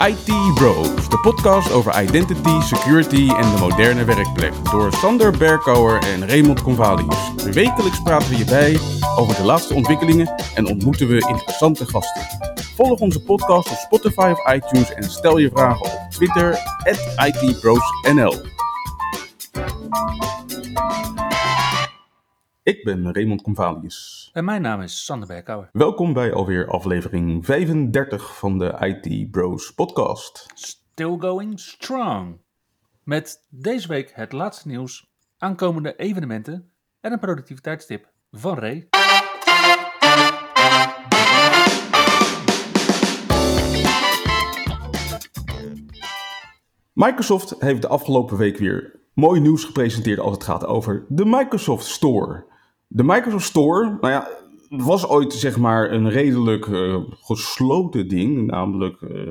IT Bros, de podcast over identity, security en de moderne werkplek. Door Sander Berkouwer en Raymond Convalius. Wekelijks praten we je bij over de laatste ontwikkelingen en ontmoeten we interessante gasten. Volg onze podcast op Spotify of iTunes en stel je vragen op Twitter, ITBrosNL. Ik ben Raymond Convalius. En mijn naam is Sander Berkouwer. Welkom bij alweer aflevering 35 van de IT Bros podcast. Still going strong. Met deze week het laatste nieuws, aankomende evenementen en een productiviteitstip van Ray. Microsoft heeft de afgelopen week weer mooi nieuws gepresenteerd als het gaat over de Microsoft Store. De Microsoft Store, nou ja, was ooit zeg maar een redelijk uh, gesloten ding, namelijk uh,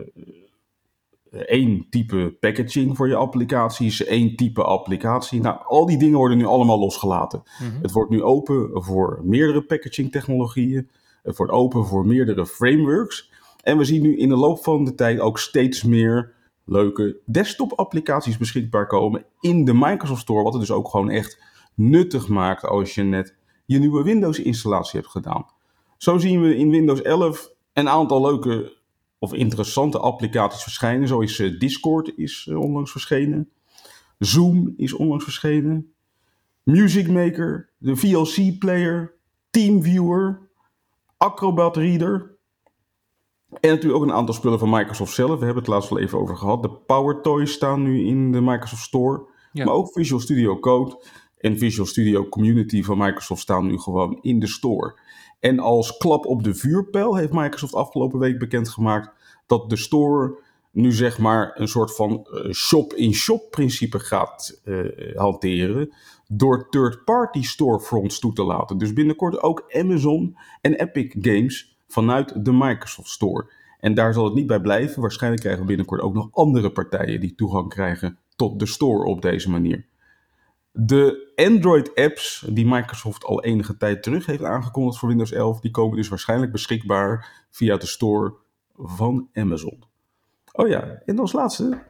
één type packaging voor je applicaties, één type applicatie. Nou, al die dingen worden nu allemaal losgelaten. Mm -hmm. Het wordt nu open voor meerdere packaging technologieën, het wordt open voor meerdere frameworks. En we zien nu in de loop van de tijd ook steeds meer leuke desktop applicaties beschikbaar komen in de Microsoft Store, wat het dus ook gewoon echt nuttig maakt als je net je nieuwe Windows installatie hebt gedaan. Zo zien we in Windows 11 een aantal leuke of interessante applicaties verschijnen. Zo is uh, Discord is, uh, onlangs verschenen. Zoom is onlangs verschenen. Music Maker, de VLC Player, TeamViewer, Acrobat Reader. En natuurlijk ook een aantal spullen van Microsoft zelf. We hebben het laatst al even over gehad. De Power Toys staan nu in de Microsoft Store. Ja. Maar ook Visual Studio Code en Visual Studio Community van Microsoft staan nu gewoon in de store. En als klap op de vuurpijl heeft Microsoft afgelopen week bekendgemaakt dat de store nu zeg maar een soort van shop-in-shop principe gaat uh, hanteren door third-party storefronts toe te laten. Dus binnenkort ook Amazon en Epic Games vanuit de Microsoft Store. En daar zal het niet bij blijven. Waarschijnlijk krijgen we binnenkort ook nog andere partijen die toegang krijgen tot de store op deze manier. De Android-apps die Microsoft al enige tijd terug heeft aangekondigd voor Windows 11, die komen dus waarschijnlijk beschikbaar via de store van Amazon. Oh ja, en als laatste,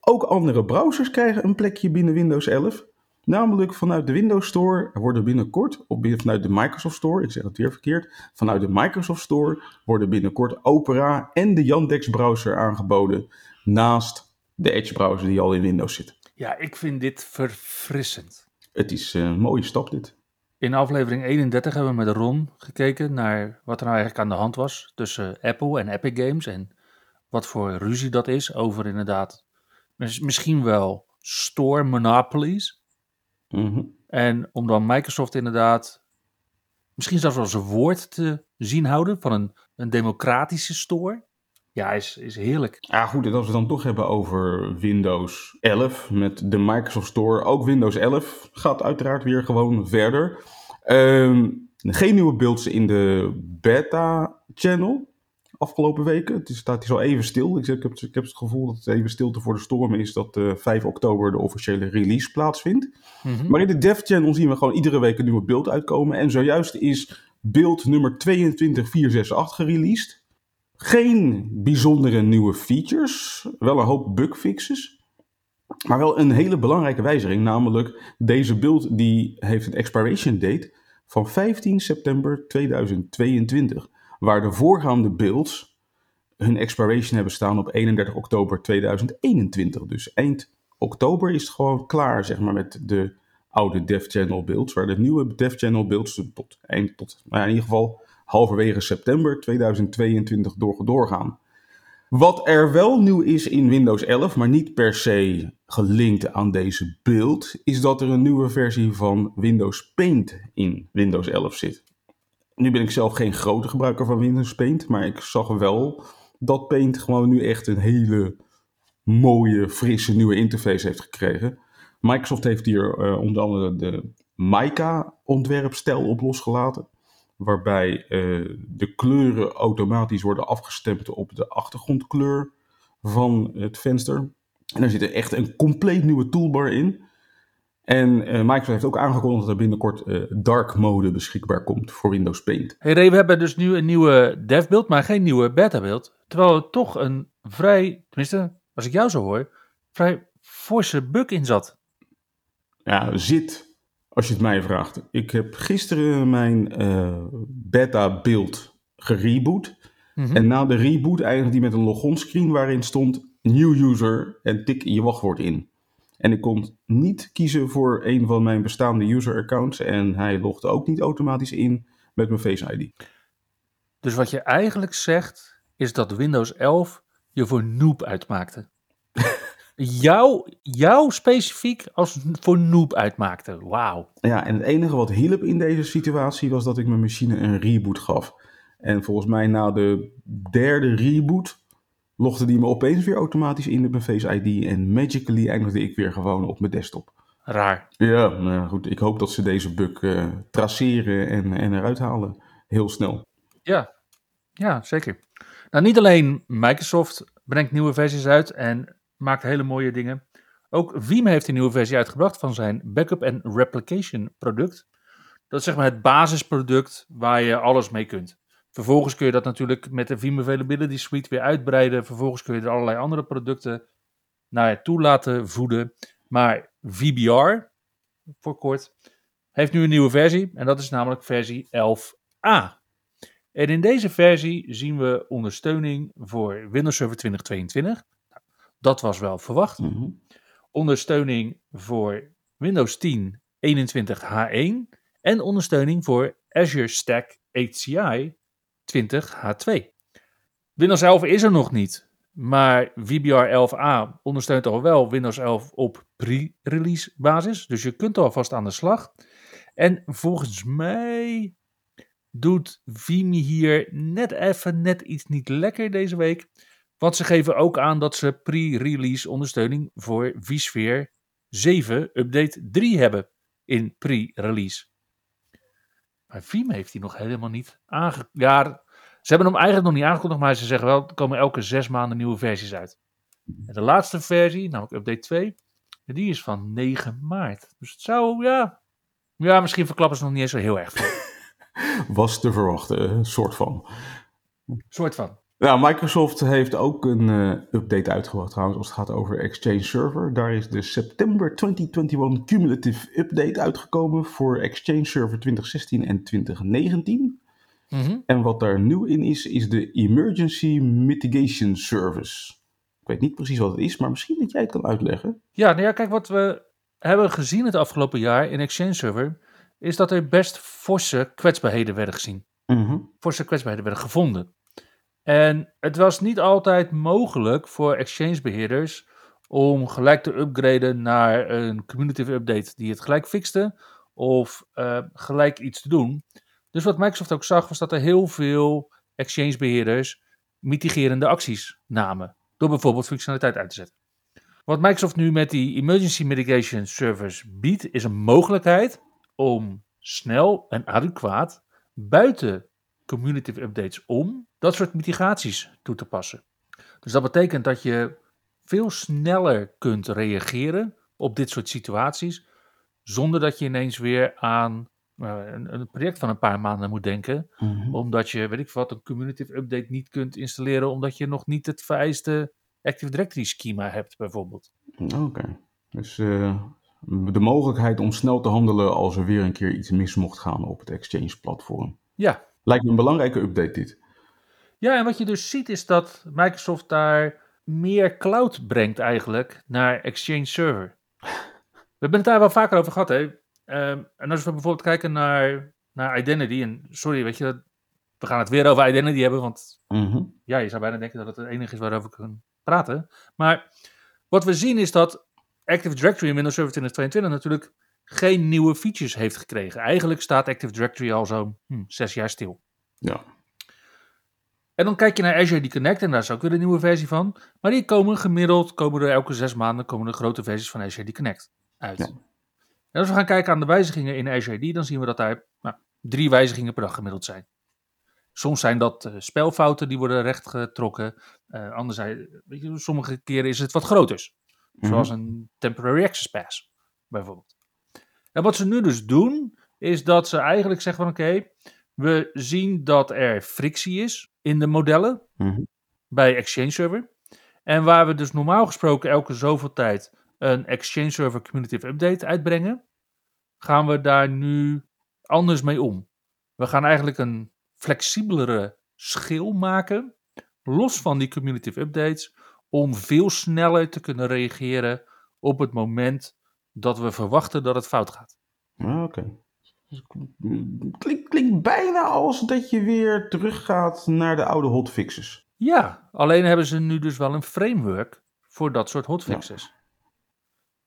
ook andere browsers krijgen een plekje binnen Windows 11. Namelijk vanuit de Windows Store worden binnenkort, of vanuit de Microsoft Store, ik zeg het weer verkeerd, vanuit de Microsoft Store worden binnenkort Opera en de Yandex browser aangeboden naast de Edge browser die al in Windows zit. Ja, ik vind dit verfrissend. Het is een mooie stap dit. In aflevering 31 hebben we met Ron gekeken naar wat er nou eigenlijk aan de hand was tussen Apple en Epic Games en wat voor ruzie dat is over inderdaad misschien wel store monopolies. Mm -hmm. En om dan Microsoft inderdaad misschien zelfs wel zijn woord te zien houden van een, een democratische store. Ja, is, is heerlijk. Ja, goed. En als we dan toch hebben over Windows 11 met de Microsoft Store. Ook Windows 11 gaat uiteraard weer gewoon verder. Um, geen nieuwe beelds in de beta-channel afgelopen weken. Het is, staat hier al even stil. Ik, heb, ik heb het gevoel dat het even stilte voor de storm is dat uh, 5 oktober de officiële release plaatsvindt. Mm -hmm. Maar in de dev channel zien we gewoon iedere week een nieuwe beeld uitkomen. En zojuist is beeld nummer 22468 gereleased. Geen bijzondere nieuwe features, wel een hoop bugfixes. Maar wel een hele belangrijke wijziging, namelijk deze build die heeft een expiration date van 15 september 2022. Waar de voorgaande builds hun expiration hebben staan op 31 oktober 2021. Dus eind oktober is het gewoon klaar, zeg maar, met de oude Dev Channel builds. Waar de nieuwe Dev Channel builds tot eind, tot, nou ja, in ieder geval halverwege september 2022 door, doorgaan. Wat er wel nieuw is in Windows 11, maar niet per se gelinkt aan deze build, is dat er een nieuwe versie van Windows Paint in Windows 11 zit. Nu ben ik zelf geen grote gebruiker van Windows Paint, maar ik zag wel dat Paint gewoon nu echt een hele mooie, frisse nieuwe interface heeft gekregen. Microsoft heeft hier uh, onder andere de Mica ontwerpstijl op losgelaten waarbij uh, de kleuren automatisch worden afgestemd op de achtergrondkleur van het venster. En er zit er echt een compleet nieuwe toolbar in. En uh, Microsoft heeft ook aangekondigd dat er binnenkort uh, dark mode beschikbaar komt voor Windows Paint. Hey Ray, we hebben dus nu een nieuwe dev beeld, maar geen nieuwe beta beeld. Terwijl we toch een vrij, tenminste, als ik jou zo hoor, vrij forse bug in zat. Ja, zit, als je het mij vraagt. Ik heb gisteren mijn eh, beta-beeld gereboot. Mhm. En na de reboot eindigde die met een logon screen waarin stond New User en tik je wachtwoord in. En ik kon niet kiezen voor een van mijn bestaande user accounts en hij logde ook niet automatisch in met mijn Face ID. Dus wat je eigenlijk zegt, is dat Windows 11 je voor noob uitmaakte. Jou, jou specifiek als voor noob uitmaakte. Wauw. Ja, en het enige wat hielp in deze situatie was dat ik mijn machine een reboot gaf. En volgens mij na de derde reboot logde die me opeens weer automatisch in met mijn Face ID en magically eindigde ik weer gewoon op mijn desktop. Raar. Ja, nou goed. Ik hoop dat ze deze bug eh, traceren en, en eruit halen. Heel snel. Ja, ja, zeker. Nou, niet alleen Microsoft brengt nieuwe versies uit en maakt hele mooie dingen. Ook Veeam heeft een nieuwe versie uitgebracht van zijn backup en replication product. Dat is zeg maar het basisproduct waar je alles mee kunt. Vervolgens kun je dat natuurlijk met de Veeam Availability Suite weer uitbreiden. Vervolgens kun je er allerlei andere producten naar je toe laten voeden. Maar VBR, voor kort, heeft nu een nieuwe versie. En dat is namelijk versie 11a. En in deze versie zien we ondersteuning voor Windows Server 2022. Dat was wel verwacht. Mhm. Ondersteuning voor Windows 10 21H1. En ondersteuning voor Azure Stack HCI 20H2. Windows 11 is er nog niet. Maar VBR 11a ondersteunt al wel Windows 11 op pre-release basis. Dus je kunt alvast aan de slag. En volgens mij doet Vimi hier net even net iets niet lekker deze week. Want ze geven ook aan dat ze pre-release ondersteuning voor vSphere 7 update 3 hebben in pre-release. Maar Vim heeft die nog helemaal niet aange... Ja, ze hebben hem eigenlijk nog niet aangekondigd, maar ze zeggen wel, er komen elke zes maanden nieuwe versies uit. En de laatste versie, namelijk update 2, die is van 9 maart. Dus het zou, ja... Ja, misschien verklappen ze nog niet eens zo heel erg veel. Was te verwachten, soort van. soort van. Nou, Microsoft heeft ook een eh, update uitgebracht trouwens als het gaat over Exchange Server. Daar is de September 2021 Cumulative Update uitgekomen voor Exchange Server 2016 en 2019. Mhm. En wat daar nieuw in is, is de Emergency Mitigation Service. Ik weet niet precies wat het is, maar misschien dat jij het kan uitleggen. Ja, nou ja, kijk, wat we hebben gezien het afgelopen jaar in Exchange Server, is dat er best forse kwetsbaarheden werden gezien. Mhm. Forse kwetsbaarheden werden gevonden. En het was niet altijd mogelijk voor Exchange beheerders om gelijk te upgraden naar een community update die het gelijk fixte, of eh, gelijk iets te doen. Dus wat Microsoft ook zag, was dat er heel veel Exchange beheerders mitigerende acties namen. Door bijvoorbeeld functionaliteit uit te zetten. Wat Microsoft nu met die Emergency Mitigation Service biedt, is een mogelijkheid om snel en adequaat buiten community updates om dat soort mitigaties toe te passen. Dus dat betekent dat je veel sneller kunt reageren op dit soort situaties, zonder dat je ineens weer aan uh, een, een, project van een paar maanden moet denken, Mhm. omdat je, weet ik wat, een community update niet kunt installeren, omdat je nog niet het vereiste Active Directory schema hebt, bijvoorbeeld. Oké. Dus uh, de mogelijkheid om snel te handelen als er weer een keer iets mis mocht gaan op het Exchange-platform. Ja. Lijkt me een belangrijke update dit. Ja, en wat je dus ziet is dat Microsoft daar meer cloud brengt eigenlijk naar Exchange Server. We hebben het daar wel vaker over gehad, hè. Um, en als we bijvoorbeeld kijken naar, naar Identity, en sorry, weet je, we gaan het weer over Identity hebben, want mm -hmm. ja, je zou bijna denken dat het het enige is waarover we kunnen praten. Maar wat we zien is dat Active Directory in Windows Server 2022 natuurlijk geen nieuwe features heeft gekregen. Eigenlijk staat Active Directory al zo'n hm, zes jaar stil. Ja. En dan kijk je naar Azure AD Connect en daar is ook weer een nieuwe versie van. Maar die komen gemiddeld, komen er elke zes maanden komen er grote versies van Azure AD Connect uit. Ja. En als we gaan kijken aan de wijzigingen in Azure AD, dan zien we dat daar nou, drie wijzigingen per dag gemiddeld zijn. Soms zijn dat uh, spelfouten die worden rechtgetrokken. Uh, anders zijn, weet je, sommige keren is het wat groters. -hmm. Zoals een temporary access pass, bijvoorbeeld. En wat ze nu dus doen, is dat ze eigenlijk zeggen van oké, okay, we zien dat er frictie is in de modellen mm -hmm. bij Exchange Server. En waar we dus normaal gesproken elke zoveel tijd een Exchange Server Cumulative Update uitbrengen, gaan we daar nu anders mee om. We gaan eigenlijk een flexibelere schil maken, los van die cumulative updates, om veel sneller te kunnen reageren op het moment dat we verwachten dat het fout gaat. Ah, Oké. Klinkt, klinkt bijna als dat je weer teruggaat naar de oude hotfixes. Ja, alleen hebben ze nu dus wel een framework voor dat soort hotfixes.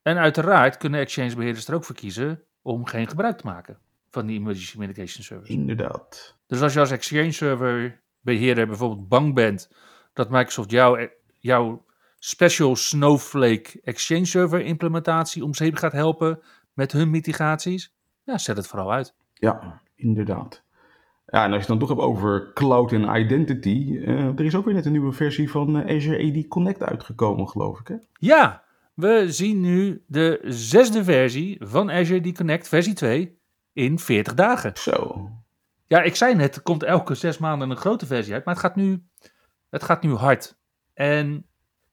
En uiteraard kunnen exchangebeheerders er ook voor kiezen om geen gebruik te maken van die emergency communication service. Inderdaad. Dus als je als exchange server beheerder bijvoorbeeld bang bent dat Microsoft jou, jouw special Snowflake exchange server implementatie om zeep gaat helpen met hun mitigaties, ja, zet het vooral uit. Ja, inderdaad. Ja, en als je het dan toch hebt over cloud en identity, eh, er is ook weer net een nieuwe versie van eh, Azure AD Connect uitgekomen, geloof ik. Hè? Ja, we zien nu de zesde versie van Azure D Connect versie 2 in 40 dagen. Zo. Ja, ik zei net, er komt elke zes maanden een grote versie uit, maar het gaat nu, het gaat nu hard. En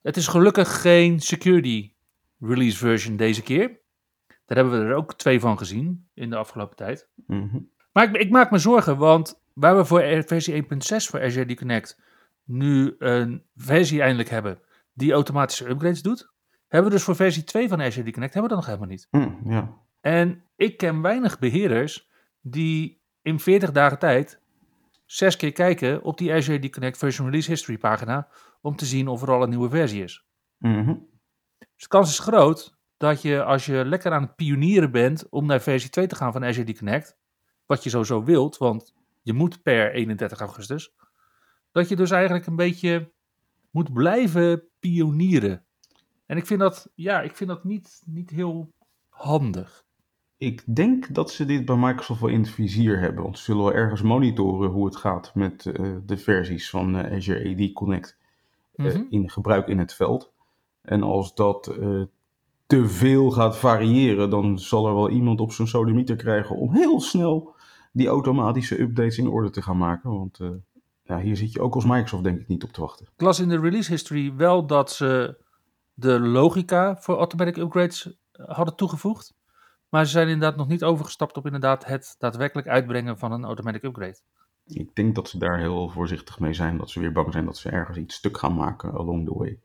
het is gelukkig geen security release version deze keer. Daar hebben we er ook twee van gezien in de afgelopen tijd. Mhm. Maar ik, ik maak me zorgen, want waar we voor versie 1.6 voor Azure D Connect nu een versie eindelijk hebben die automatische upgrades doet, hebben we dus voor versie 2 van Azure D Connect hebben we dat nog helemaal niet. Ja. En ik ken weinig beheerders die in 40 dagen tijd zes keer kijken op die Azure D Connect Version Release History pagina om te zien of er al een nieuwe versie is. Mhm. Dus de kans is groot dat je als je lekker aan het pionieren bent om naar versie 2 te gaan van Azure Connect, wat je sowieso wilt, want je moet per 31 augustus, dat je dus eigenlijk een beetje moet blijven pionieren. En ik vind dat, ja, ik vind dat niet, niet heel handig. Ik denk dat ze dit bij Microsoft wel in het vizier hebben. Want ze zullen wel ergens monitoren hoe het gaat met eh, de versies van eh, Azure AD Connect eh, Mhm. in gebruik in het veld. En als dat eh, te veel gaat variëren, dan zal er wel iemand op zijn sodemieter krijgen om heel snel die automatische updates in orde te gaan maken. Want eh, ja, hier zit je ook als Microsoft denk ik niet op te wachten. Ik las in de release history wel dat ze de logica voor automatic upgrades hadden toegevoegd. Maar ze zijn inderdaad nog niet overgestapt op inderdaad het daadwerkelijk uitbrengen van een automatic upgrade. Ik denk dat ze daar heel voorzichtig mee zijn. Dat ze weer bang zijn dat ze ergens iets stuk gaan maken along the way.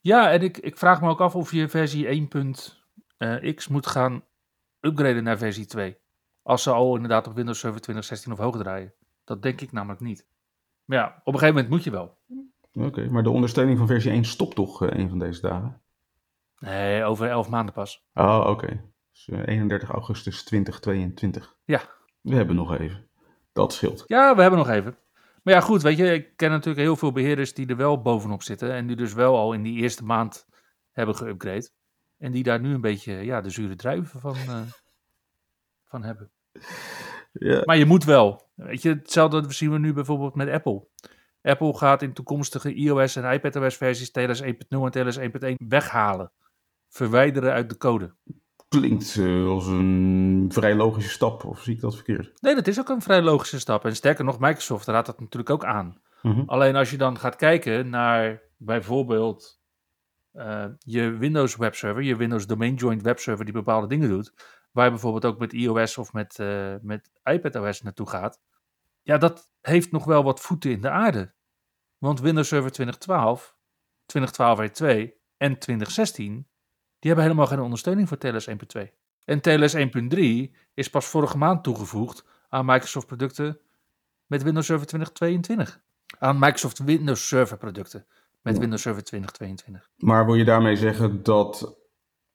Ja, en ik, ik vraag me ook af of je versie 1.x moet gaan upgraden naar versie 2. Als ze al inderdaad op Windows Server 2016 of hoger draaien. Dat denk ik namelijk niet. Maar ja, op een gegeven moment moet je wel. Oké, maar de ondersteuning van versie 1 stopt toch eh, een van deze dagen? Nee, over 11 maanden pas. Oh, oké. Dus, eh, 31 augustus 2022. Ja. We hebben nog even. Dat scheelt. Ja, we hebben nog even. Maar ja, goed, weet je, ik ken natuurlijk heel veel beheerders die er wel bovenop zitten. En die dus wel al in die eerste maand hebben geüpgrade. En die daar nu een beetje ja, de zure druiven van, eh, van hebben. Ja. Maar je moet wel. Weet je, hetzelfde zien we nu bijvoorbeeld met Apple. Apple gaat in toekomstige iOS en iPadOS versies TLS 1.0 en TLS 1.1 weghalen. Verwijderen uit de code. Klinkt eh, als een vrij logische stap, of zie ik dat verkeerd? Nee, dat is ook een vrij logische stap. En sterker nog, Microsoft raadt dat natuurlijk ook aan. Mhm. Alleen als je dan gaat kijken naar bijvoorbeeld eh, je Windows webserver, je Windows Domain Joint webserver die bepaalde dingen doet, waar je bijvoorbeeld ook met iOS of met, eh met iPadOS naartoe gaat, ja, dat heeft nog wel wat voeten in de aarde. Want Windows Server 2012, 2012 R2 en 2016, die hebben helemaal geen ondersteuning voor TLS 1.2. En TLS 1.3 is pas vorige maand toegevoegd aan Microsoft producten met Windows Server 2022 aan Microsoft Windows Server producten met Ja. Windows Server 2022. Maar wil je daarmee zeggen dat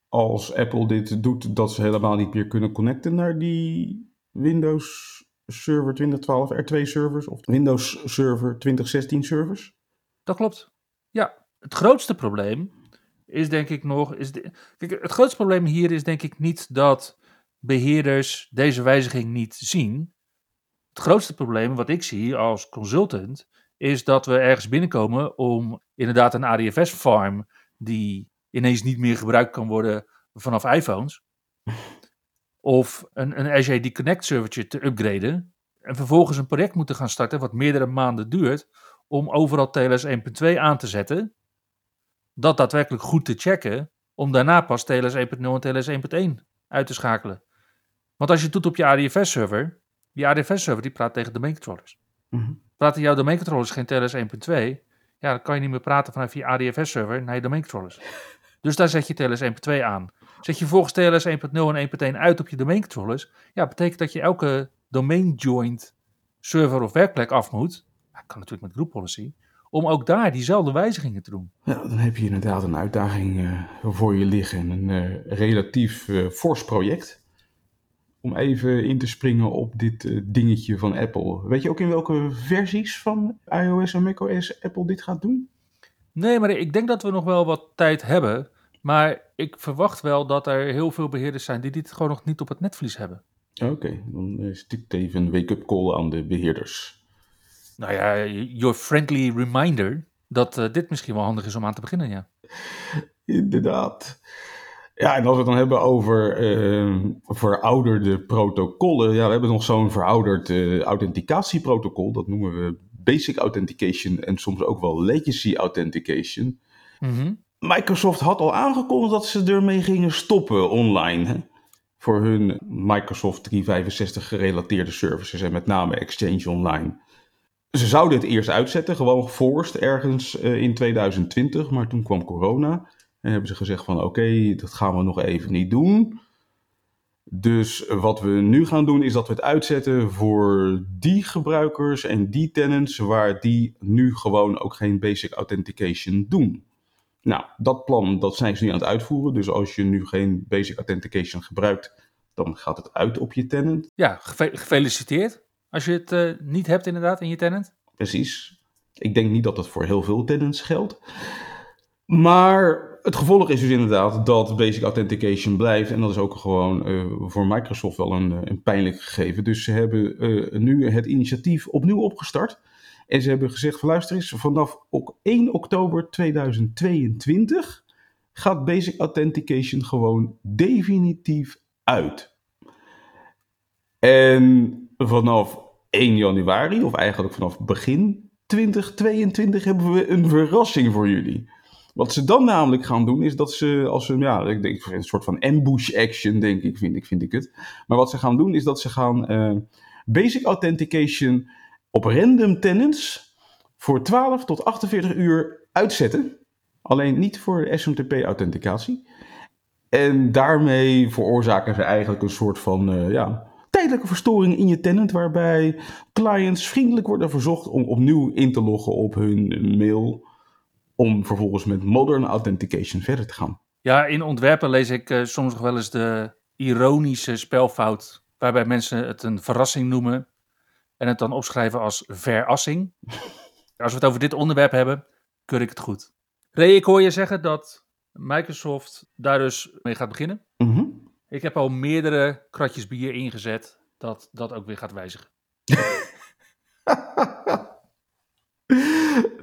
als Apple dit doet, dat ze helemaal niet meer kunnen connecten naar die Windows Server 2012 R2 servers of Windows Server 2016 servers? Dat klopt. Ja, het grootste probleem is denk ik nog. Is de, kijk, het grootste probleem hier is denk ik niet dat beheerders deze wijziging niet zien. Het grootste probleem wat ik zie als consultant is dat we ergens binnenkomen om inderdaad een ADFS-farm die ineens niet meer gebruikt kan worden vanaf iPhones. Of een, een Azure D Connect servertje te upgraden. En vervolgens een project moeten gaan starten wat meerdere maanden duurt om overal TLS 1.2 aan te zetten. Dat daadwerkelijk goed te checken, om daarna pas TLS 1.0 en TLS 1.1 uit te schakelen. Want als je het doet op je ADFS-server, die ADFS-server die praat tegen domain controllers. Mhm. Praten jouw domain controllers geen TLS 1.2, ja, dan kan je niet meer praten vanaf je ADFS-server naar je domain controllers. Dus daar zet je TLS 1.2 aan. Zet je volgens TLS 1.0 en 1.1 uit op je domain controllers, ja, betekent dat je elke domain joint server of werkplek af moet. Dat kan natuurlijk met group policy. Om ook daar diezelfde wijzigingen te doen. Ja, dan heb je inderdaad een uitdaging uh, voor je liggen. en Een uh, relatief uh, fors project. Om even in te springen op dit dingetje van Apple. Weet je ook in welke versies van iOS en macOS Apple dit gaat doen? Nee, maar ik denk dat we nog wel wat tijd hebben. Maar ik verwacht wel dat er heel veel beheerders zijn die dit gewoon nog niet op het netvlies hebben. Oké, okay, dan is dit even een wake-up call aan de beheerders. Nou ja, your friendly reminder dat uh, dit misschien wel handig is om aan te beginnen, ja. Inderdaad. Ja, en als we het dan hebben over uh, verouderde protocollen. Ja, we hebben nog zo'n verouderd uh, authenticatieprotocol. Dat noemen we Basic Authentication en soms ook wel Legacy Authentication. Mm -hmm. Microsoft had al aangekondigd dat ze ermee gingen stoppen online. Hè? Voor hun Microsoft 365 gerelateerde services en met name Exchange Online. Ze zouden het eerst uitzetten, gewoon geforst ergens uh, in 2020, maar toen kwam corona. En hebben ze gezegd van oké, dat gaan we nog even niet doen. Dus wat we nu gaan doen is dat we het uitzetten voor die gebruikers en die tenants waar die nu gewoon ook geen basic authentication doen. Nou, dat plan dat zijn ze nu aan het uitvoeren. Dus als je nu geen basic authentication gebruikt, dan gaat het uit op je tenant. Ja, gefeliciteerd. Als je het uh, niet hebt inderdaad in je tenant. Precies. Ik denk niet dat dat voor heel veel tenants geldt. Maar het gevolg is dus inderdaad dat basic authentication blijft. En dat is ook gewoon uh, voor Microsoft wel een, een, pijnlijk gegeven. Dus ze hebben nu het initiatief opnieuw opgestart. En ze hebben gezegd, luister eens, vanaf 1 oktober 2022 gaat basic authentication gewoon definitief uit. En vanaf 1 januari, of eigenlijk vanaf begin 2022, hebben we een verrassing voor jullie. Wat ze dan namelijk gaan doen, is dat ze als een, ja, ik denk een soort van ambush action, denk ik, vind ik, vind ik het. Maar wat ze gaan doen, is dat ze gaan uh, basic authentication op random tenants voor 12 tot 48 uur uitzetten. Alleen niet voor SMTP-authenticatie. En daarmee veroorzaken ze eigenlijk een soort van uh, ja, tijdelijke verstoring in je tenant, waarbij clients vriendelijk worden verzocht om opnieuw in te loggen op hun mail, om vervolgens met modern authentication verder te gaan. Ja, in ontwerpen lees ik uh, soms nog wel eens de ironische spelfout, waarbij mensen het een verrassing noemen en het dan opschrijven als verassing. Als we het over dit onderwerp hebben, keur ik het goed. Ray, ik hoor je zeggen dat Microsoft daar dus mee gaat beginnen. Ik heb al meerdere kratjes bier ingezet dat dat ook weer gaat wijzigen.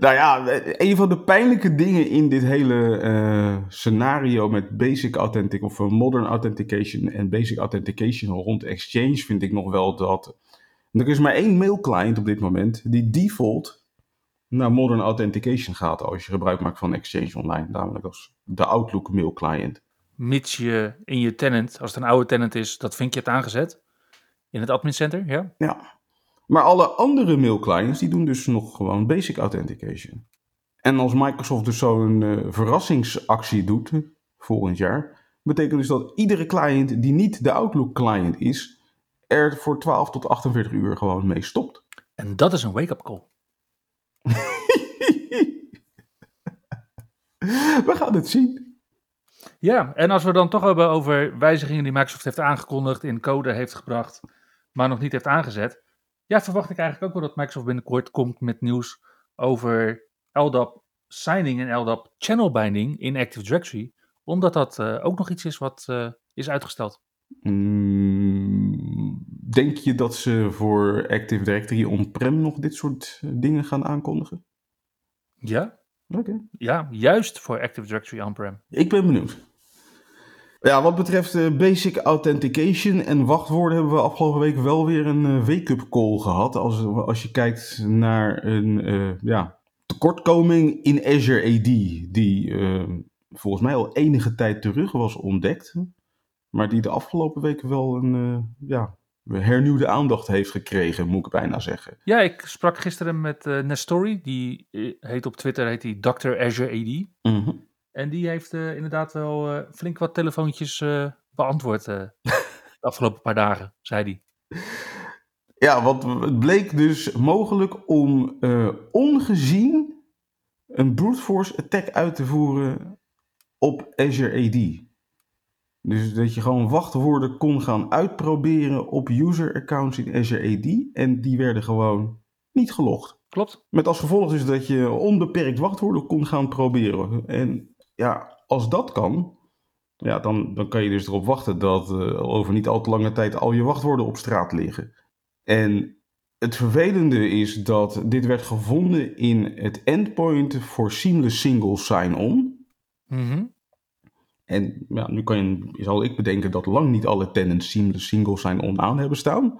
nou ja, een van de pijnlijke dingen in dit hele uh, scenario met basic authentic of modern authentication en basic authentication rond Exchange vind ik nog wel dat er is maar één mail client op dit moment die default naar modern authentication gaat als je gebruik maakt van Exchange Online, namelijk als de Outlook mail client. Mits je in je tenant, als het een oude tenant is, dat vinkje hebt aangezet in het admin center, ja? Ja. Maar alle andere mail clients die doen dus nog gewoon basic authentication. En als Microsoft dus zo'n uh, verrassingsactie doet volgend jaar, betekent dus dat iedere client die niet de Outlook client is, er voor 12 tot 48 uur gewoon mee stopt. En dat is een wake-up call. We gaan het zien. Ja, en als we dan toch hebben over wijzigingen die Microsoft heeft aangekondigd, in code heeft gebracht, maar nog niet heeft aangezet. Ja, verwacht ik eigenlijk ook wel dat Microsoft binnenkort komt met nieuws over LDAP signing en LDAP channel binding in Active Directory. Omdat dat uh, ook nog iets is wat uh, is uitgesteld. Mm, denk je dat ze voor Active Directory on-prem nog dit soort dingen gaan aankondigen? Ja. Oké. Okay. Ja, juist voor Active Directory on-prem. Ik ben benieuwd. Ja, wat betreft uh, basic authentication en wachtwoorden hebben we afgelopen week wel weer een uh, wake-up call gehad. Als, als je kijkt naar een uh, ja, tekortkoming in Azure AD, die volgens mij al enige tijd terug was ontdekt, maar die de afgelopen weken wel een ja, hernieuwde aandacht heeft gekregen, moet ik bijna zeggen. Ja, ik sprak gisteren met uh, Nestori, die heet op Twitter heet die Dr. Azure AD. Mm En die heeft inderdaad wel flink wat telefoontjes beantwoord de afgelopen paar dagen, zei hij. Ja, want het bleek dus mogelijk om ongezien een brute force attack uit te voeren op Azure AD. Dus dat je gewoon wachtwoorden kon gaan uitproberen op user accounts in Azure AD en die werden gewoon niet gelogd. Klopt. Met als gevolg dus dat je onbeperkt wachtwoorden kon gaan proberen. En ja, als dat kan, ja, dan, dan kan je dus erop wachten dat uh, over niet al te lange tijd al je wachtwoorden op straat liggen. En het vervelende is dat dit werd gevonden in het endpoint voor seamless single sign-on. Mm En ja, nu kan je, zal ik bedenken dat lang niet alle tenants seamless single sign-on aan hebben staan.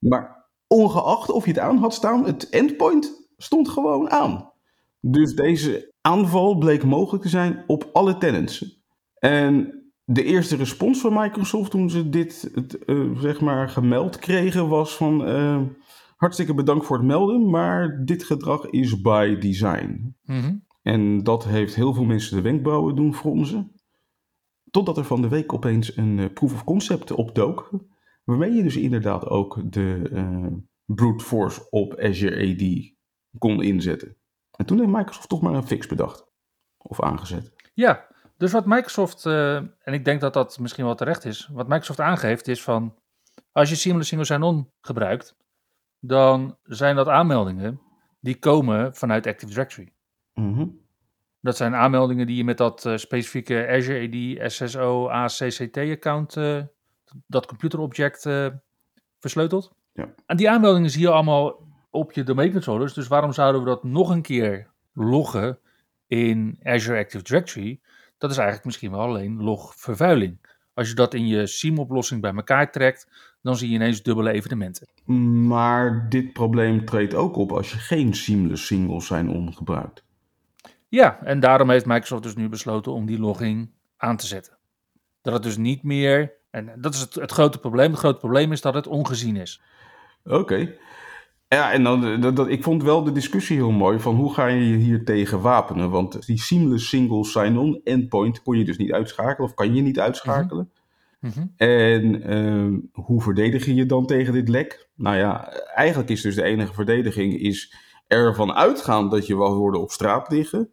Maar ongeacht of je het aan had staan, het endpoint stond gewoon aan. Dus deze aanval bleek mogelijk te zijn op alle tenants. En de eerste respons van Microsoft toen ze dit uh, zeg maar gemeld kregen was van uh, hartstikke bedankt voor het melden, maar dit gedrag is by design. Mm En dat heeft heel veel mensen de wenkbrauwen doen fronsen. Totdat er van de week opeens een uh, proof of concept opdook, waarmee je dus inderdaad ook de brute force op Azure AD kon inzetten. En toen heeft Microsoft toch maar een fix bedacht. Of aangezet. Ja, dus wat Microsoft, uh, en ik denk dat dat misschien wel terecht is, wat Microsoft aangeeft is van, als je Seamless Single Sign-On gebruikt, dan zijn dat aanmeldingen die komen vanuit Active Directory. Mm Dat zijn aanmeldingen die je met dat uh, specifieke Azure AD SSO ACCT account, uh, dat computerobject versleutelt. Ja. En die aanmeldingen zie je allemaal op je domain controllers, dus waarom zouden we dat nog een keer loggen in Azure Active Directory? dat is eigenlijk misschien wel alleen logvervuiling. Als je dat in je SIEM-oplossing bij elkaar trekt, dan zie je ineens dubbele evenementen. Maar dit probleem treedt ook op als je geen seamless single sign-on gebruikt. Ja, en daarom heeft Microsoft dus nu besloten om die logging aan te zetten. Dat het dus niet meer, en dat is het, het grote probleem, het grote probleem is dat het ongezien is. Oké. Ja, en dan, dat, dat, ik vond wel de discussie heel mooi van hoe ga je je hier tegen wapenen. Want die seamless single sign-on endpoint kon je dus niet uitschakelen of kan je niet uitschakelen. Mm -hmm. En uh, hoe verdedig je je dan tegen dit lek? Nou ja, eigenlijk is dus de enige verdediging is ervan uitgaan dat je wachtwoorden op straat liggen.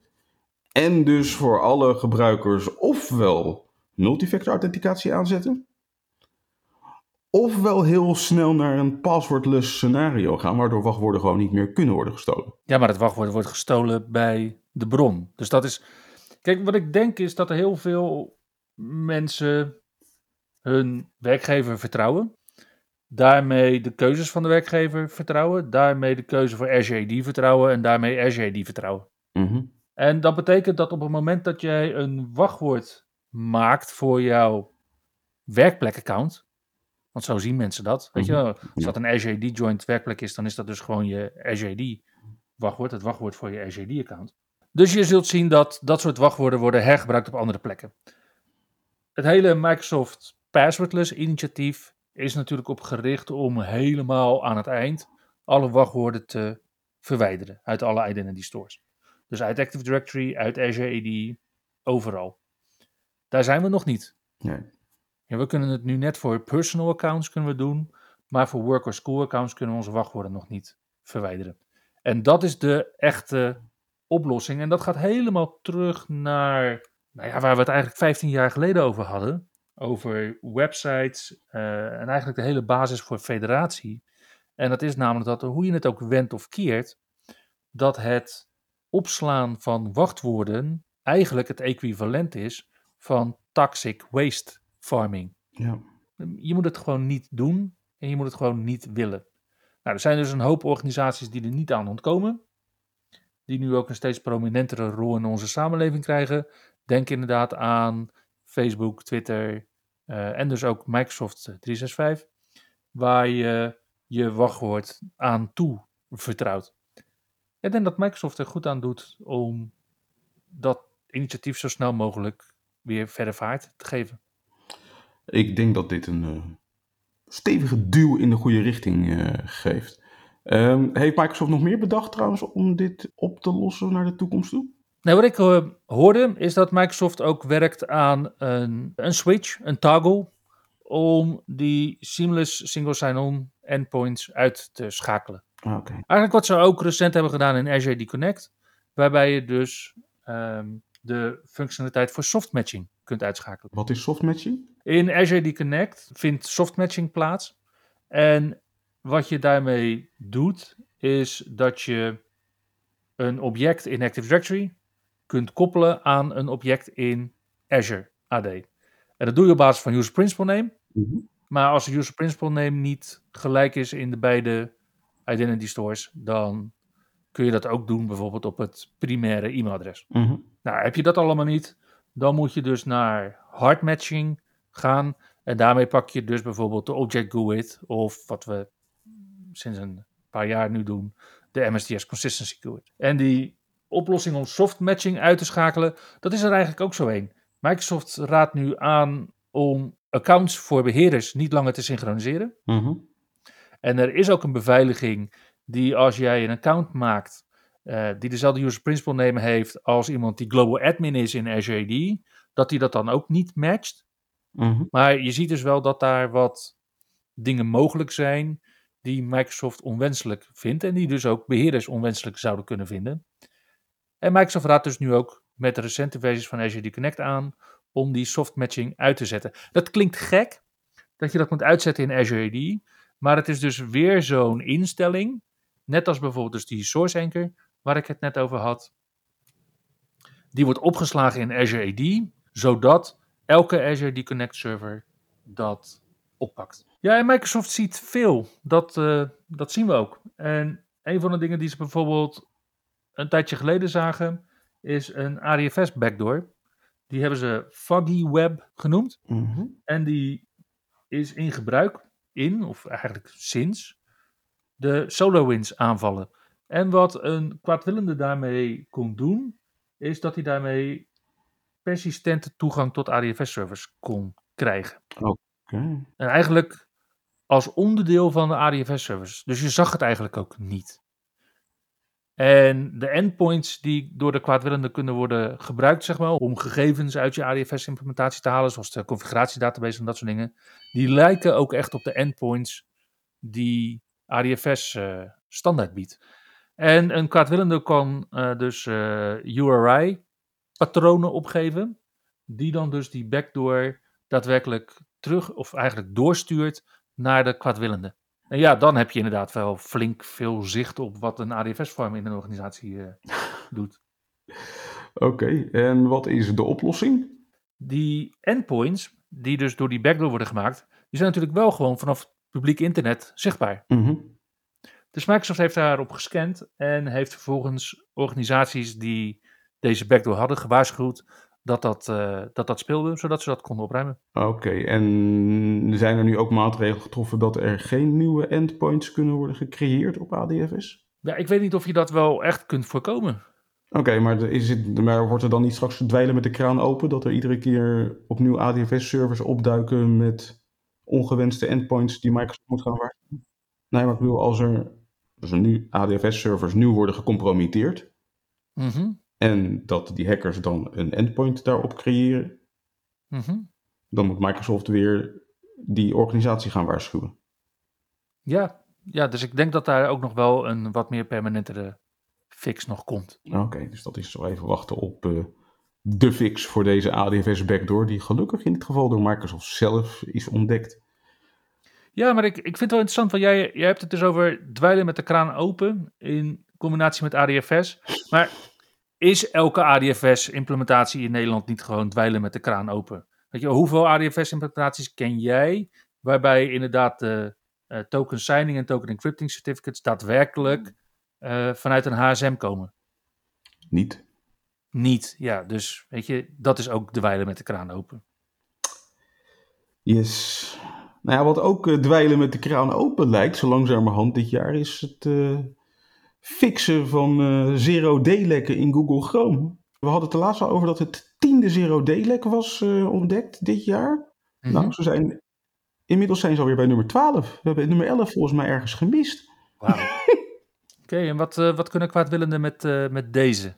En dus voor alle gebruikers ofwel multifactor authenticatie aanzetten ofwel heel snel naar een passwordless scenario gaan, waardoor wachtwoorden gewoon niet meer kunnen worden gestolen. Ja, maar het wachtwoord wordt gestolen bij de bron. Dus dat is. Kijk, wat ik denk is dat er heel veel mensen hun werkgever vertrouwen. Daarmee de keuzes van de werkgever vertrouwen. Daarmee de keuze voor Azure vertrouwen. En daarmee Azure vertrouwen. Mm -hmm. En dat betekent dat op het moment dat jij een wachtwoord maakt voor jouw werkplek-account. Want zo zien mensen dat. Weet je wel, als dat een Azure joint werkplek is, dan is dat dus gewoon je Azure wachtwoord, het wachtwoord voor je Azure account. Dus je zult zien dat dat soort wachtwoorden worden hergebruikt op andere plekken. Het hele Microsoft Passwordless initiatief is natuurlijk op gericht om helemaal aan het eind alle wachtwoorden te verwijderen uit alle identity stores. Dus uit Active Directory, uit Azure AD, overal. Daar zijn we nog niet. Nee. Ja, we kunnen het nu net voor personal accounts kunnen we doen, maar voor work or school accounts kunnen we onze wachtwoorden nog niet verwijderen. En dat is de echte oplossing. En dat gaat helemaal terug naar nou ja, waar we het eigenlijk 15 jaar geleden over hadden. Over websites uh, en eigenlijk de hele basis voor federatie. En dat is namelijk dat hoe je het ook wendt of keert, dat het opslaan van wachtwoorden eigenlijk het equivalent is van toxic waste farming. Ja. Je moet het gewoon niet doen en je moet het gewoon niet willen. Nou, er zijn dus een hoop organisaties die er niet aan ontkomen. Die nu ook een steeds prominentere rol in onze samenleving krijgen. Denk inderdaad aan Facebook, Twitter uh, en dus ook Microsoft 365. Waar je je wachtwoord aan toe vertrouwt. Ik denk dat Microsoft er goed aan doet om dat initiatief zo snel mogelijk weer verder vaart te geven. Ik denk dat dit een uh, stevige duw in de goede richting uh, geeft. Um, heeft Microsoft nog meer bedacht trouwens om dit op te lossen naar de toekomst toe? Nou, wat ik uh, hoorde is dat Microsoft ook werkt aan een, een switch, een toggle, om die seamless single sign-on endpoints uit te schakelen. Ah, okay. Eigenlijk wat ze ook recent hebben gedaan in Azure AD Connect, waarbij je dus um, de functionaliteit voor softmatching kunt uitschakelen. Wat is softmatching? In Azure AD Connect vindt softmatching plaats. En wat je daarmee doet, is dat je een object in Active Directory kunt koppelen aan een object in Azure AD. En dat doe je op basis van user principal name. Mm -hmm. Maar als de user principal name niet gelijk is in de beide identity stores, dan kun je dat ook doen bijvoorbeeld op het primaire e-mailadres. Mm -hmm. Nou, heb je dat allemaal niet, dan moet je dus naar hard matching gaan. En daarmee pak je dus bijvoorbeeld de object GUID of wat we sinds een paar jaar nu doen, de MSDS Consistency GUID. En die oplossing om soft matching uit te schakelen, dat is er eigenlijk ook zo een. Microsoft raadt nu aan om accounts voor beheerders niet langer te synchroniseren. Mm -hmm. En er is ook een beveiliging die als jij een account maakt uh, die dezelfde user principal name heeft als iemand die global admin is in Azure AD, dat die dat dan ook niet matcht. Mm -hmm. Maar je ziet dus wel dat daar wat dingen mogelijk zijn die Microsoft onwenselijk vindt en die dus ook beheerders onwenselijk zouden kunnen vinden. En Microsoft raadt dus nu ook met de recente versies van Azure AD Connect aan om die soft matching uit te zetten. Dat klinkt gek dat je dat moet uitzetten in Azure AD, maar het is dus weer zo'n instelling, net als bijvoorbeeld dus die Source Anchor, waar ik het net over had. Die wordt opgeslagen in Azure AD, zodat elke Azure AD Connect server dat oppakt. Ja, en Microsoft ziet veel. Dat, uh, dat zien we ook. En een van de dingen die ze bijvoorbeeld een tijdje geleden zagen, is een ADFS backdoor. Die hebben ze Foggy Web genoemd. Mm -hmm. En die is in gebruik in, of eigenlijk sinds, de SolarWinds aanvallen. En wat een kwaadwillende daarmee kon doen, is dat hij daarmee persistente toegang tot ADFS-servers kon krijgen. Oké. Okay. En eigenlijk als onderdeel van de ADFS-servers. Dus je zag het eigenlijk ook niet. En de endpoints die door de kwaadwillende kunnen worden gebruikt, zeg maar, om gegevens uit je ADFS-implementatie te halen, zoals de configuratiedatabase en dat soort dingen, die lijken ook echt op de endpoints die ADFS uh, standaard biedt. En een kwaadwillende kan uh, dus uh, URI-patronen opgeven, die dan dus die backdoor daadwerkelijk terug, of eigenlijk doorstuurt naar de kwaadwillende. En ja, dan heb je inderdaad wel flink veel zicht op wat een ADFS-vorm in een organisatie uh, doet. Oké, okay, en wat is de oplossing? Die endpoints, die dus door die backdoor worden gemaakt, die zijn natuurlijk wel gewoon vanaf het publiek internet zichtbaar. Mm -hmm. Dus Microsoft heeft daarop gescand en heeft vervolgens organisaties die deze backdoor hadden gewaarschuwd dat dat, uh, dat dat speelde, zodat ze dat konden opruimen. Oké, okay, en zijn er nu ook maatregelen getroffen dat er geen nieuwe endpoints kunnen worden gecreëerd op ADFS? Ja, ik weet niet of je dat wel echt kunt voorkomen. Oké, okay, maar, is het, maar wordt er dan niet straks dweilen met de kraan open, dat er iedere keer opnieuw ADFS-servers opduiken met ongewenste endpoints die Microsoft moet gaan waarschuwen? Nee, maar ik bedoel, als er, als er nu ADFS-servers nieuw worden gecompromitteerd, mm -hmm. En dat die hackers dan een endpoint daarop creëren. Mm -hmm. Dan moet Microsoft weer die organisatie gaan waarschuwen. Ja, ja, dus ik denk dat daar ook nog wel een wat meer permanentere fix nog komt. Oké, okay, dus dat is zo even wachten op uh, de fix voor deze ADFS backdoor, die gelukkig in dit geval door Microsoft zelf is ontdekt. Ja, maar ik, ik vind het wel interessant, want jij, jij hebt het dus over dweilen met de kraan open in combinatie met ADFS. Maar is elke ADFS-implementatie in Nederland niet gewoon dweilen met de kraan open? Weet je, hoeveel ADFS-implementaties ken jij waarbij inderdaad de uh, token signing en token encrypting certificates daadwerkelijk uh, vanuit een HSM komen? Niet. Niet, ja. Dus weet je, dat is ook dweilen met de kraan open. Yes. Nou ja, wat ook uh, dweilen met de kraan open lijkt, zo langzamerhand dit jaar, is het fixen van uh, zero-day-lekken in Google Chrome. We hadden het er laatst al over dat het tiende zero-day-lek was uh, ontdekt dit jaar. Mm -hmm. Nou, ze zijn, inmiddels zijn ze alweer bij nummer 12. We hebben nummer 11 volgens mij ergens gemist. Wauw. Oké, okay, en wat, uh, wat kunnen kwaadwillenden met, met deze?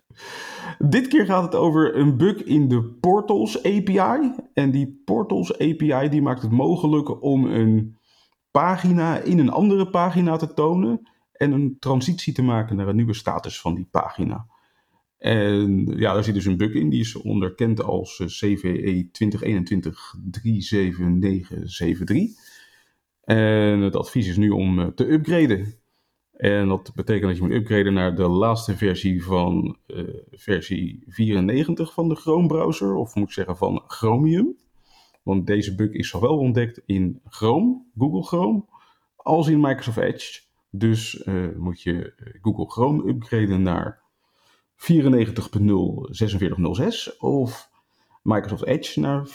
Dit keer gaat het over een bug in de Portals API. En die Portals API die maakt het mogelijk om een pagina in een andere pagina te tonen en een transitie te maken naar een nieuwe status van die pagina. En ja, daar zit dus een bug in, die is onderkend als eh, CVE 2021-37973. En het advies is nu om eh, te upgraden. En dat betekent dat je moet upgraden naar de laatste versie van uh, versie 94 van de Chrome browser, of moet ik zeggen van Chromium. Want deze bug is zowel ontdekt in Chrome, Google Chrome, als in Microsoft Edge. Dus uh, moet je Google Chrome upgraden naar 94.0.4606 of Microsoft Edge naar 94.0.992.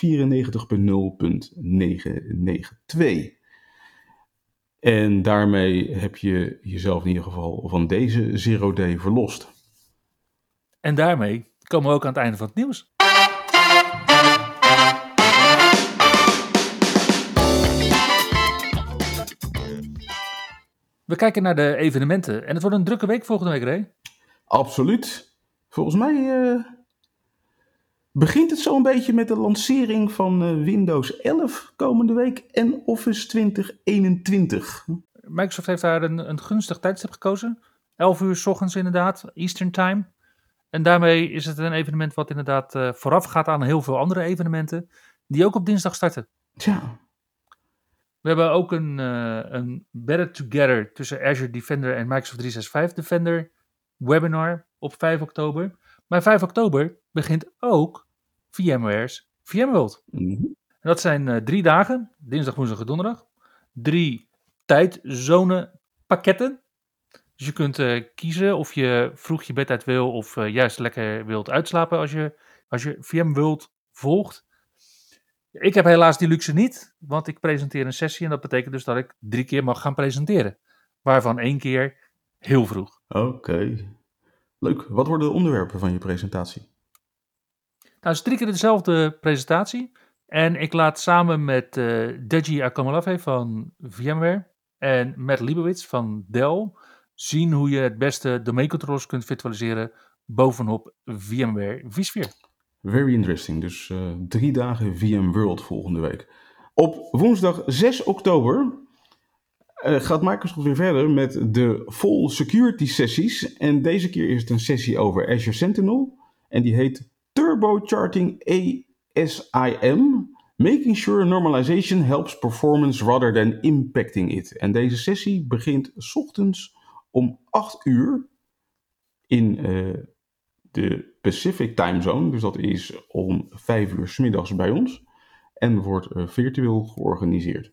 En daarmee heb je jezelf in ieder geval van deze zero day verlost. En daarmee komen we ook aan het einde van het nieuws. We kijken naar de evenementen en het wordt een drukke week volgende week, Ray. Absoluut. Volgens mij uh, begint het zo een beetje met de lancering van uh, Windows 11 komende week en Office 2021. Microsoft heeft daar een, een gunstig tijdstip gekozen. 11 uur s ochtends inderdaad, Eastern Time. En daarmee is het een evenement wat inderdaad uh, vooraf gaat aan heel veel andere evenementen. Die ook op dinsdag starten. Tja. We hebben ook een, uh, een Better Together tussen Azure Defender en Microsoft 365 Defender webinar op 5 oktober. Maar 5 oktober begint ook VMware's VMworld. Mm -hmm. En dat zijn uh, drie dagen, dinsdag, woensdag en donderdag. Drie tijdzone pakketten. Dus je kunt uh, kiezen of je vroeg je bed uit wil of juist lekker wilt uitslapen als je, als je VMworld volgt. Ik heb helaas die luxe niet, want ik presenteer een sessie en dat betekent dus dat ik drie keer mag gaan presenteren. Waarvan één keer heel vroeg. Oké. Okay. Leuk. Wat worden de onderwerpen van je presentatie? Nou, het is drie keer dezelfde presentatie. En ik laat samen met uh, Deji Akamolave van VMware en Matt Liebowitz van Dell zien hoe je het beste domeincontrollers kunt virtualiseren bovenop VMware vSphere. Very interesting. Dus uh, drie dagen VMworld volgende week. Op woensdag 6 oktober uh, gaat Microsoft weer verder met de full security sessies. En deze keer is het een sessie over Azure Sentinel. En die heet Turbocharting ASIM. Making sure normalization helps performance rather than impacting it. En deze sessie begint ochtends om 8 uur in uh, de Pacific Time Zone. Dus dat is om 5 uur s middags bij ons. En wordt uh, virtueel georganiseerd.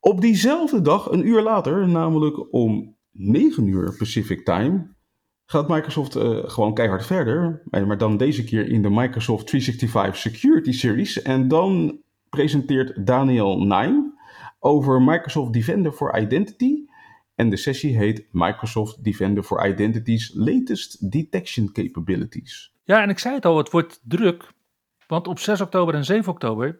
Op diezelfde dag, een uur later, namelijk om 9 uur Pacific Time, gaat Microsoft uh, gewoon keihard verder. Maar dan deze keer in de Microsoft 365 Security Series. En dan presenteert Daniel Nine over Microsoft Defender for Identity. En de sessie heet Microsoft Defender for Identity's Latest Detection Capabilities. Ja, en ik zei het al, het wordt druk. Want op 6 oktober en 7 oktober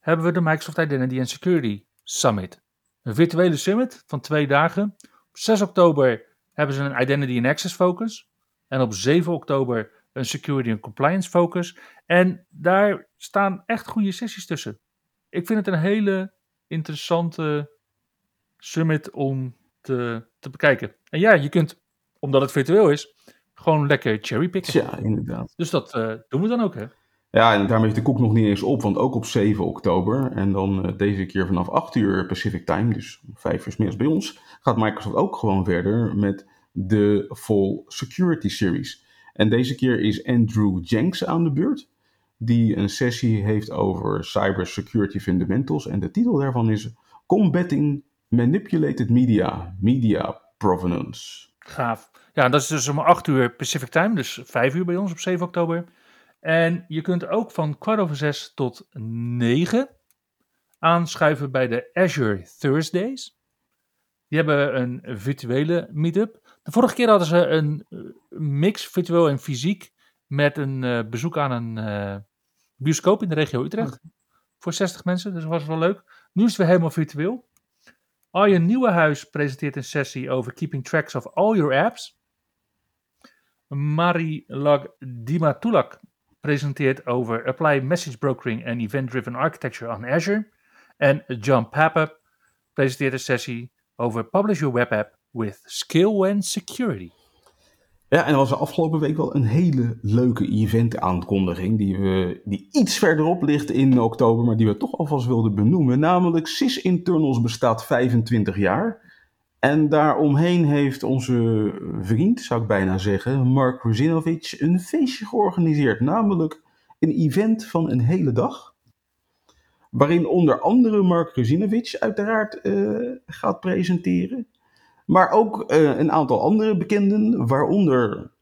hebben we de Microsoft Identity and Security Summit. Een virtuele summit van twee dagen. Op 6 oktober hebben ze een Identity and Access focus. En op 7 oktober een Security and Compliance focus. En daar staan echt goede sessies tussen. Ik vind het een hele interessante summit om te, te bekijken. En ja, je kunt, omdat het virtueel is, gewoon lekker cherrypicken. Ja, inderdaad. Dus dat uh, doen we dan ook, hè? Ja, en daarmee is de koek nog niet eens op, want ook op 7 oktober, en dan uh, deze keer vanaf 8 uur Pacific Time, dus 5 uur middags bij ons, gaat Microsoft ook gewoon verder met de Full Security Series. En deze keer is Andrew Jenks aan de beurt, die een sessie heeft over Cybersecurity Fundamentals. En de titel daarvan is Combating Manipulated Media, Media Provenance. Gaaf. Ja, dat is dus om 8 uur Pacific Time, dus 5 uur bij ons op 7 oktober. En je kunt ook van kwart over 6 tot 9 aanschuiven bij de Azure Thursdays. Die hebben een virtuele meetup. De vorige keer hadden ze een eh, mix, virtueel en fysiek, met een eh, bezoek aan een eh, bioscoop in de regio Utrecht. Voor 60 mensen, dus dat was wel leuk. Nu is het weer helemaal virtueel. Arjen Nieuwenhuis presenteert een sessie over keeping tracks of all your apps. Marie Lag Dimatulak presenteert over Apply Message Brokering and Event-Driven Architecture on Azure. En John Papa presenteert een sessie over Publish Your Web App with Skill and Security. Ja, en er was afgelopen week wel een hele leuke event-aankondiging die, we, die iets verderop ligt in oktober, maar die we toch alvast wilden benoemen. Namelijk SIS Internals bestaat 25 jaar. En daaromheen heeft onze vriend, zou ik bijna zeggen, Mark Ruzinovic, een feestje georganiseerd. Namelijk een event van een hele dag. Waarin onder andere Mark Ruzinovic uiteraard eh, gaat presenteren. Maar ook uh, een aantal andere bekenden, waaronder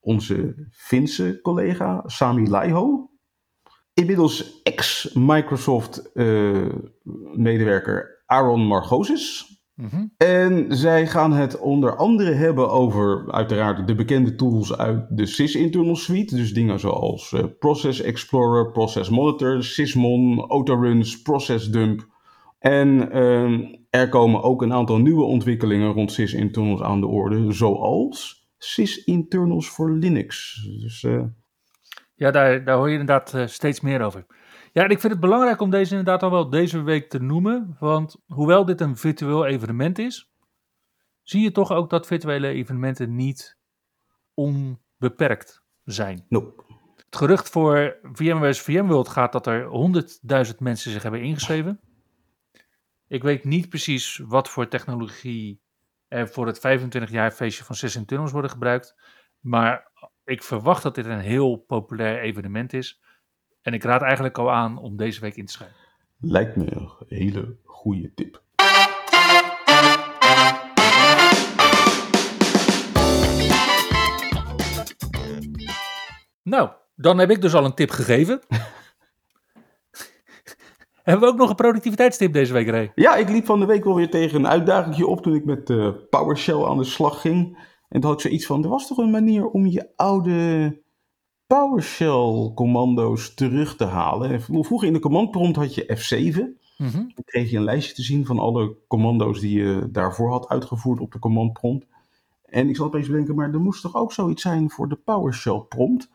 onze Finse collega Sami Laiho. Inmiddels ex-Microsoft-medewerker uh, Aaron Margosis. Mm -hmm. En zij gaan het onder andere hebben over uiteraard de bekende tools uit de SIS Internal Suite. Dus dingen zoals uh, Process Explorer, Process Monitor, Sysmon, Autoruns, Process Dump. En er komen ook een aantal nieuwe ontwikkelingen rond SIS internals aan de orde, zoals SIS internals voor Linux. Dus, uh... Ja, daar, daar hoor je inderdaad uh, steeds meer over. Ja, en ik vind het belangrijk om deze inderdaad al wel deze week te noemen, want hoewel dit een virtueel evenement is, zie je toch ook dat virtuele evenementen niet onbeperkt zijn. Nope. Het gerucht voor VMware's VMworld gaat dat er 100.000 mensen zich hebben ingeschreven. Ik weet niet precies wat voor technologie er voor het 25 jaar feestje van Sys Tunnels worden gebruikt. Maar ik verwacht dat dit een heel populair evenement is. En ik raad eigenlijk al aan om deze week in te schrijven. Lijkt me een hele goede tip. Nou, dan heb ik dus al een tip gegeven. Hebben we ook nog een productiviteitstip deze week, Ray? Ja, ik liep van de week wel weer tegen een uitdaging op toen ik met uh, PowerShell aan de slag ging. En toen had ik zoiets van, er was toch een manier om je oude PowerShell-commando's terug te halen. Vroeger in de command had je F7. Mm -hmm. Dan kreeg je een lijstje te zien van alle commando's die je daarvoor had uitgevoerd op de command prompt. En ik zat opeens bedenken, maar er moest toch ook zoiets zijn voor de PowerShell prompt?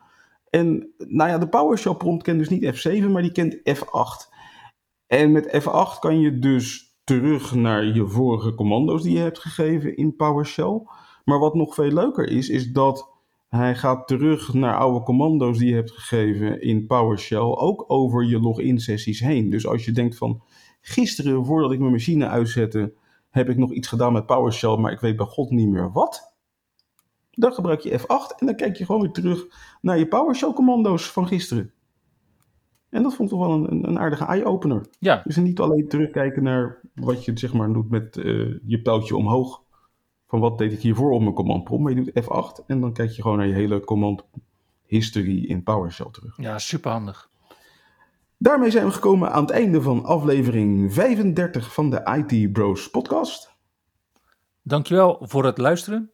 En nou ja, de PowerShell prompt kent dus niet F7, maar die kent F8. En met F8 kan je dus terug naar je vorige commando's die je hebt gegeven in PowerShell. Maar wat nog veel leuker is, is dat hij gaat terug naar oude commando's die je hebt gegeven in PowerShell, ook over je login sessies heen. Dus als je denkt van, gisteren voordat ik mijn machine uitzette, heb ik nog iets gedaan met PowerShell, maar ik weet bij god niet meer wat. Dan gebruik je F8 en dan kijk je gewoon weer terug naar je PowerShell commando's van gisteren. En dat vond ik toch wel een, een aardige eye-opener. Ja. Dus niet alleen terugkijken naar wat je zeg maar doet met uh, je pijltje omhoog. Van wat deed ik hiervoor op mijn command prompt. Maar je doet F8 en dan kijk je gewoon naar je hele command history in PowerShell terug. Ja, superhandig. Daarmee zijn we gekomen aan het einde van aflevering 35 van de IT Bros podcast. Dankjewel voor het luisteren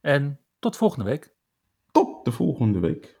en tot volgende week. Tot de volgende week.